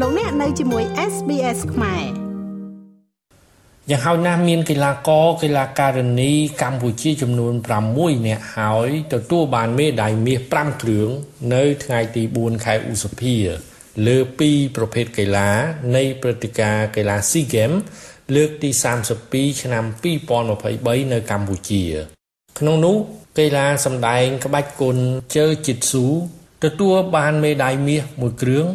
លោកអ្នកនៅជាមួយ SBS ខ្មែរយ៉ាងហោចណាស់មានកីឡាករកីឡាការិនីកម្ពុជាចំនួន6នាក់ហើយទទួលបានមេដាយមាស5គ្រឿងនៅថ្ងៃទី4ខែឧសភាលើ2ប្រភេទកីឡានៃព្រឹត្តិការណ៍កីឡា SEA Games លើកទី32ឆ្នាំ2023នៅកម្ពុជា ក្នុងនោះកីឡាសម្ដែងក្បាច់គុនជើជីតស៊ូទទួលបានមេដាយមាសមួយគ្រឿង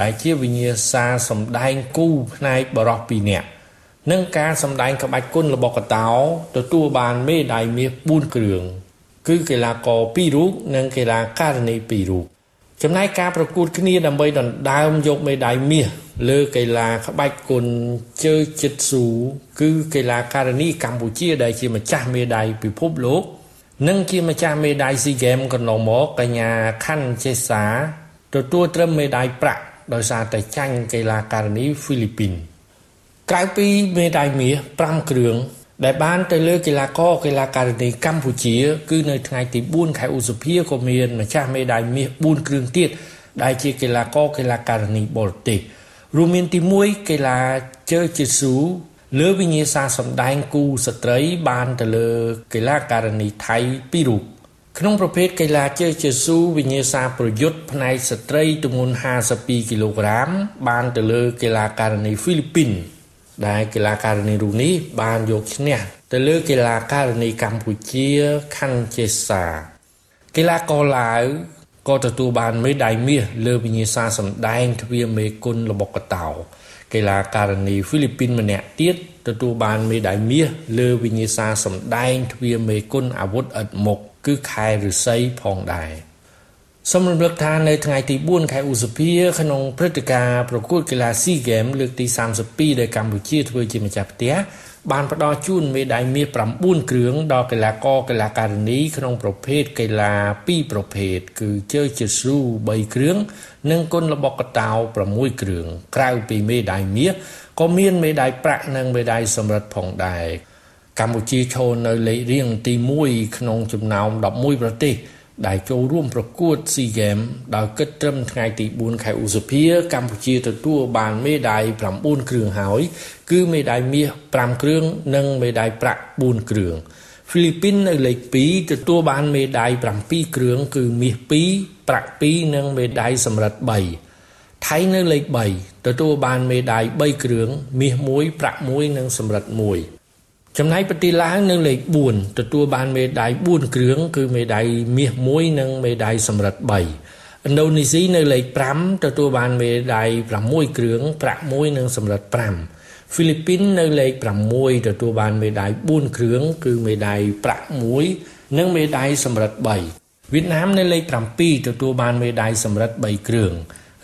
ដែលជាវិញ្ញាសាសម្ដែងគូផ្នែកបរោះ2នាក់និងការសម្ដែងក្បាច់គុនរបស់កតោទទួលបានមេដាយមាស4គ្រឿងគឺកីឡាករ2រូបនិងកីឡាការិនី2រូបចំណែកការប្រកួតគ្នាដើម្បីដណ្ដើមយកមេដាយមាសលើកីឡាក្បាច់គុនជើជិតស៊ូគឺកីឡាការិនីកម្ពុជាដែលជាម្ចាស់មេដាយពិភពលោកនិងជាម្ចាស់មេដាយស៊ីហ្គេមកន្លងមកកញ្ញាខាន់ចេសាទទួលត្រឹមមេដាយប្រាក់ ដោយសារតែចាញ់កីឡាការិនីហ្វីលីពីនក្រៅពីមេដាយមាស5គ្រឿងដែលបានទៅលើកីឡាករកីឡាការិនីកម្ពុជា គឺនៅថ្ងៃទី4ខែឧសភាក៏មានម្ចាស់មេដាយមាស4គ្រឿងទៀតដែលជាកីឡាករកីឡាការិនីបរទេសរួមមានទី1កីឡាជើជីស៊ូលើវិញ្ញាសាសម្ដែងគូស្ត្រីបានទៅលើកីឡាការិនីថៃ2រូប ក្នុងប្រភេទកីឡាជើជើស៊ូវិញ្ញាសាប្រយុទ្ធផ្នែកស្ត្រីទម្ងន់52គីឡូក្រាម បានទៅលើកីឡាការិនីហ្វីលីពីនដែលកីឡាការិនីរូបនេះបានយកឈ្នះទៅលើកីឡាការិនីកម្ពុជាខាន់ជេសាកីឡាករឡាវក៏ទទួលបានមេដាយមាសលើវិញ្ញាសាសម្ដែងទ្វាមេគុណរបស់កតោកីឡាការិនីហ្វីលីពីនម្នាក់ទៀតទទួលបានមេដាយមាសលើវិញ្ញាសាសម្ដែងទ្វាមេគុណអាវុធឥតមុខ គឺខែឫស្សីផងដែរសូមរំលឹកថានៅថ្ងៃទី4ខែឧសភាក្នុងព្រឹត្តិការណ៍ប្រកួតកីឡា SEA Games លើកទី32ដែលកម្ពុជាធ្វើជាម្ចាស់ផ្ទះបានផ្ដល់ជូនមេដាយមាស9គ្រឿងដល់កីឡាករកីឡាការិនីក្នុងប្រភេទកីឡា2ប្រភេទគឺជើជិស៊ូ3គ្រឿងនិងគុនល្បុក្កតោ6គ្រឿងក្រៅពីមេដាយមាសក៏មានមេដាយប្រាក់និងមេដាយសំរឹទ្ធផងដែរ កម្ពុជាឈរនៅលេខរៀងទី1ក្នុងចំណោម11ប្រទេសដែលចូលរួមប្រកួត SEA Games ដោយគិតត្រឹមថ្ងៃទី4ខែឧសភា កម្ពុជាទទួលបានមេដាយ9គ្រឿងហើយ គឺមេដាយមាស5គ្រឿងនិងមេដាយប្រាក់4គ្រឿងហ្វីលីពីននៅលេខ2ទទួលបានមេដាយ7គ្រឿងគឺមាស2ប្រាក់2និងមេដាយសំរឹទ្ធ3ថៃនៅលេខ3ទទួលបានមេដាយ3គ្រឿងមាស1ប្រាក់1និងសំរឹទ្ធ1 ចំណែកប្រទេសឡាវនៅលេខ4ទទួលបានមេដាយ4គ្រឿងគឺមេដាយមាស1និងមេដាយសំរឹទ្ធ3ឥណ្ឌូនេស៊ីនៅលេខ5ទទួលបានមេដាយ6គ្រឿងប្រាក់1និងសំរឹទ្ធ5ហ្វីលីពីននៅលេខ6ទទួលបានមេដាយ4គ្រឿងគឺមេដាយប្រាក់1និងមេដាយសំរឹទ្ធ3វៀតណាមនៅលេខ7ទទួលបានមេដាយសំរឹទ្ធ3គ្រឿង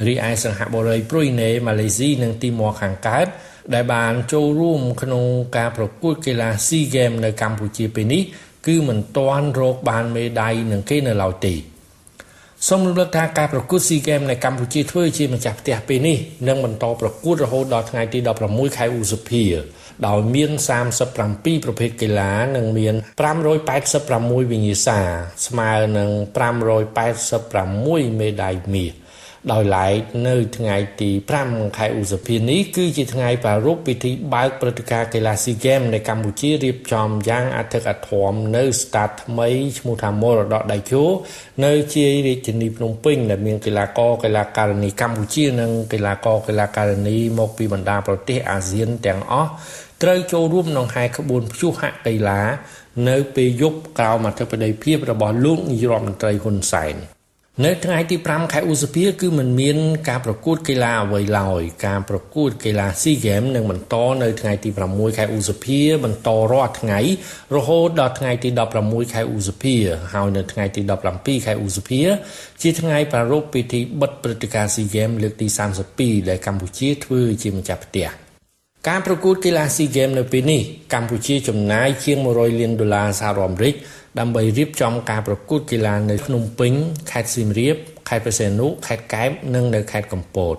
រីឯសិង្ហបុរីព្រុយណេម៉ាឡេស៊ីនិងទីម៉័រខាងកើត ដែលបានចូលរួមក្នុងការប្រកួតកីឡា SEA Games នៅកម្ពុជាពេលនេះគឺមិនទាន់រកបានមេដាយនឹងគេនៅឡើយទេសូមរំលឹកថាការប្រកួត SEA Games នៅកម្ពុជាធ្វើជាម្ចាស់ផ្ទះពេលនេះនឹងបន្តប្រកួតរហូតដល់ថ្ងៃទី16ខែឧសភាដោយមាន37ប្រភេទកីឡានិងមាន586វិញ្ញាសាស្មើនឹង586មេដាយមាស ដោយឡែកនៅថ្ងៃទី5ខែឧសភានេះគឺជាថ្ងៃប្រារព្ធពិធីបើកព្រឹត្តិការណ៍កីឡាស៊ីហ្គេមនៅកម្ពុជារៀបចំយ៉ាងអធិកអធមនៅស្តាតថ្មីឈ្មោះថាមរតកដៃគោនៅជារាជធានីភ្នំពេញដែលមានកីឡាករកីឡាការិនីកម្ពុជានិងកីឡាករកីឡាការិនីមកពីបណ្ដាប្រទេសអាស៊ានទាំងអស់ត្រូវចូលរួមក្នុងហែក្បួនព្យុហកីឡានៅពេលយប់ក្រោមអធិបតីភាពរបស់លោកនាយរដ្ឋមន្ត្រីហ៊ុនសែន នៅថ្ងៃទី5ខែឧសភាគឺมันមានការប្រកួតកីឡាអ្វីឡើយការប្រកួតកីឡា SEA Games នឹងបន្តនៅថ្ងៃទី6ខែឧសភាបន្តរាល់ថ្ងៃរហូតដល់ថ្ងៃទី16ខែឧសភាហើយនៅថ្ងៃទី17ខែឧសភា ជាថ្ងៃប្រារព្ធពិធីបិទព្រឹត្តិការណ៍ SEA Games លើកទី32ដែលកម្ពុជាធ្វើជាម្ចាស់ផ្ទះ ការប្រកួតកីឡា SEA Games នៅពេលនេះកម្ពុជាចំណាយជាង100លានដុល្លារសហរដ្ឋអាមេរិកដើម្បីរៀបចំការប្រកួតកីឡានៅភ្នំពេញខេត្តសៀមរាបខេត្តព្រះសីហនុខេត្តកែបនិងនៅខេត្តកំពត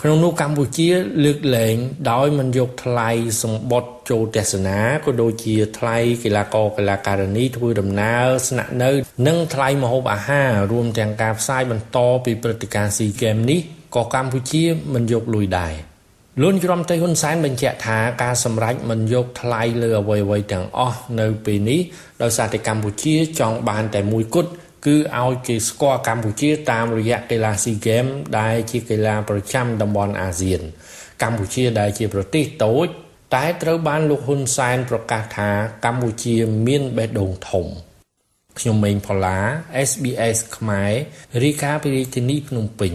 ក្នុងនោះកម្ពុជាលើកលែងដោយមិនយកថ្លៃសម្បត្តិចូលទស្សនាក៏ដូចជាថ្លៃកីឡាករកីឡាការិនីធ្វើដំណើរស្នាក់នៅ និងថ្លៃម្ហូបអាហាររួមទាំងការផ្សាយបន្តពីព្រឹត្តិការណ៍ SEA Games នេះក៏កម្ពុជាមិនយកលុយដែរ លោកនាយរដ្ឋមន្ត្រីហ៊ុនសែនបញ្ជាក់ថាការសម្រេចមិនយកថ្លៃលើអ្វីៗទាំងអស់នៅពេលនេះដោយសារតែកម្ពុជាចង់បានតែមួយគត់គឺឲ្យគេស្គាល់កម្ពុជាតាមរយៈកីឡាស៊ីហ្គេមដែលជាកីឡាប្រចាំតំបន់អាស៊ាន កម្ពុជាដែលជាប្រទេសតូច តែត្រូវបានលោកហ៊ុនសែនប្រកាសថាកម្ពុជាមានបេះដូងធំខ្ញុំម៉េងផល្លា SBS ខ្មែររីកាពីរាជធានីភ្នំពេញ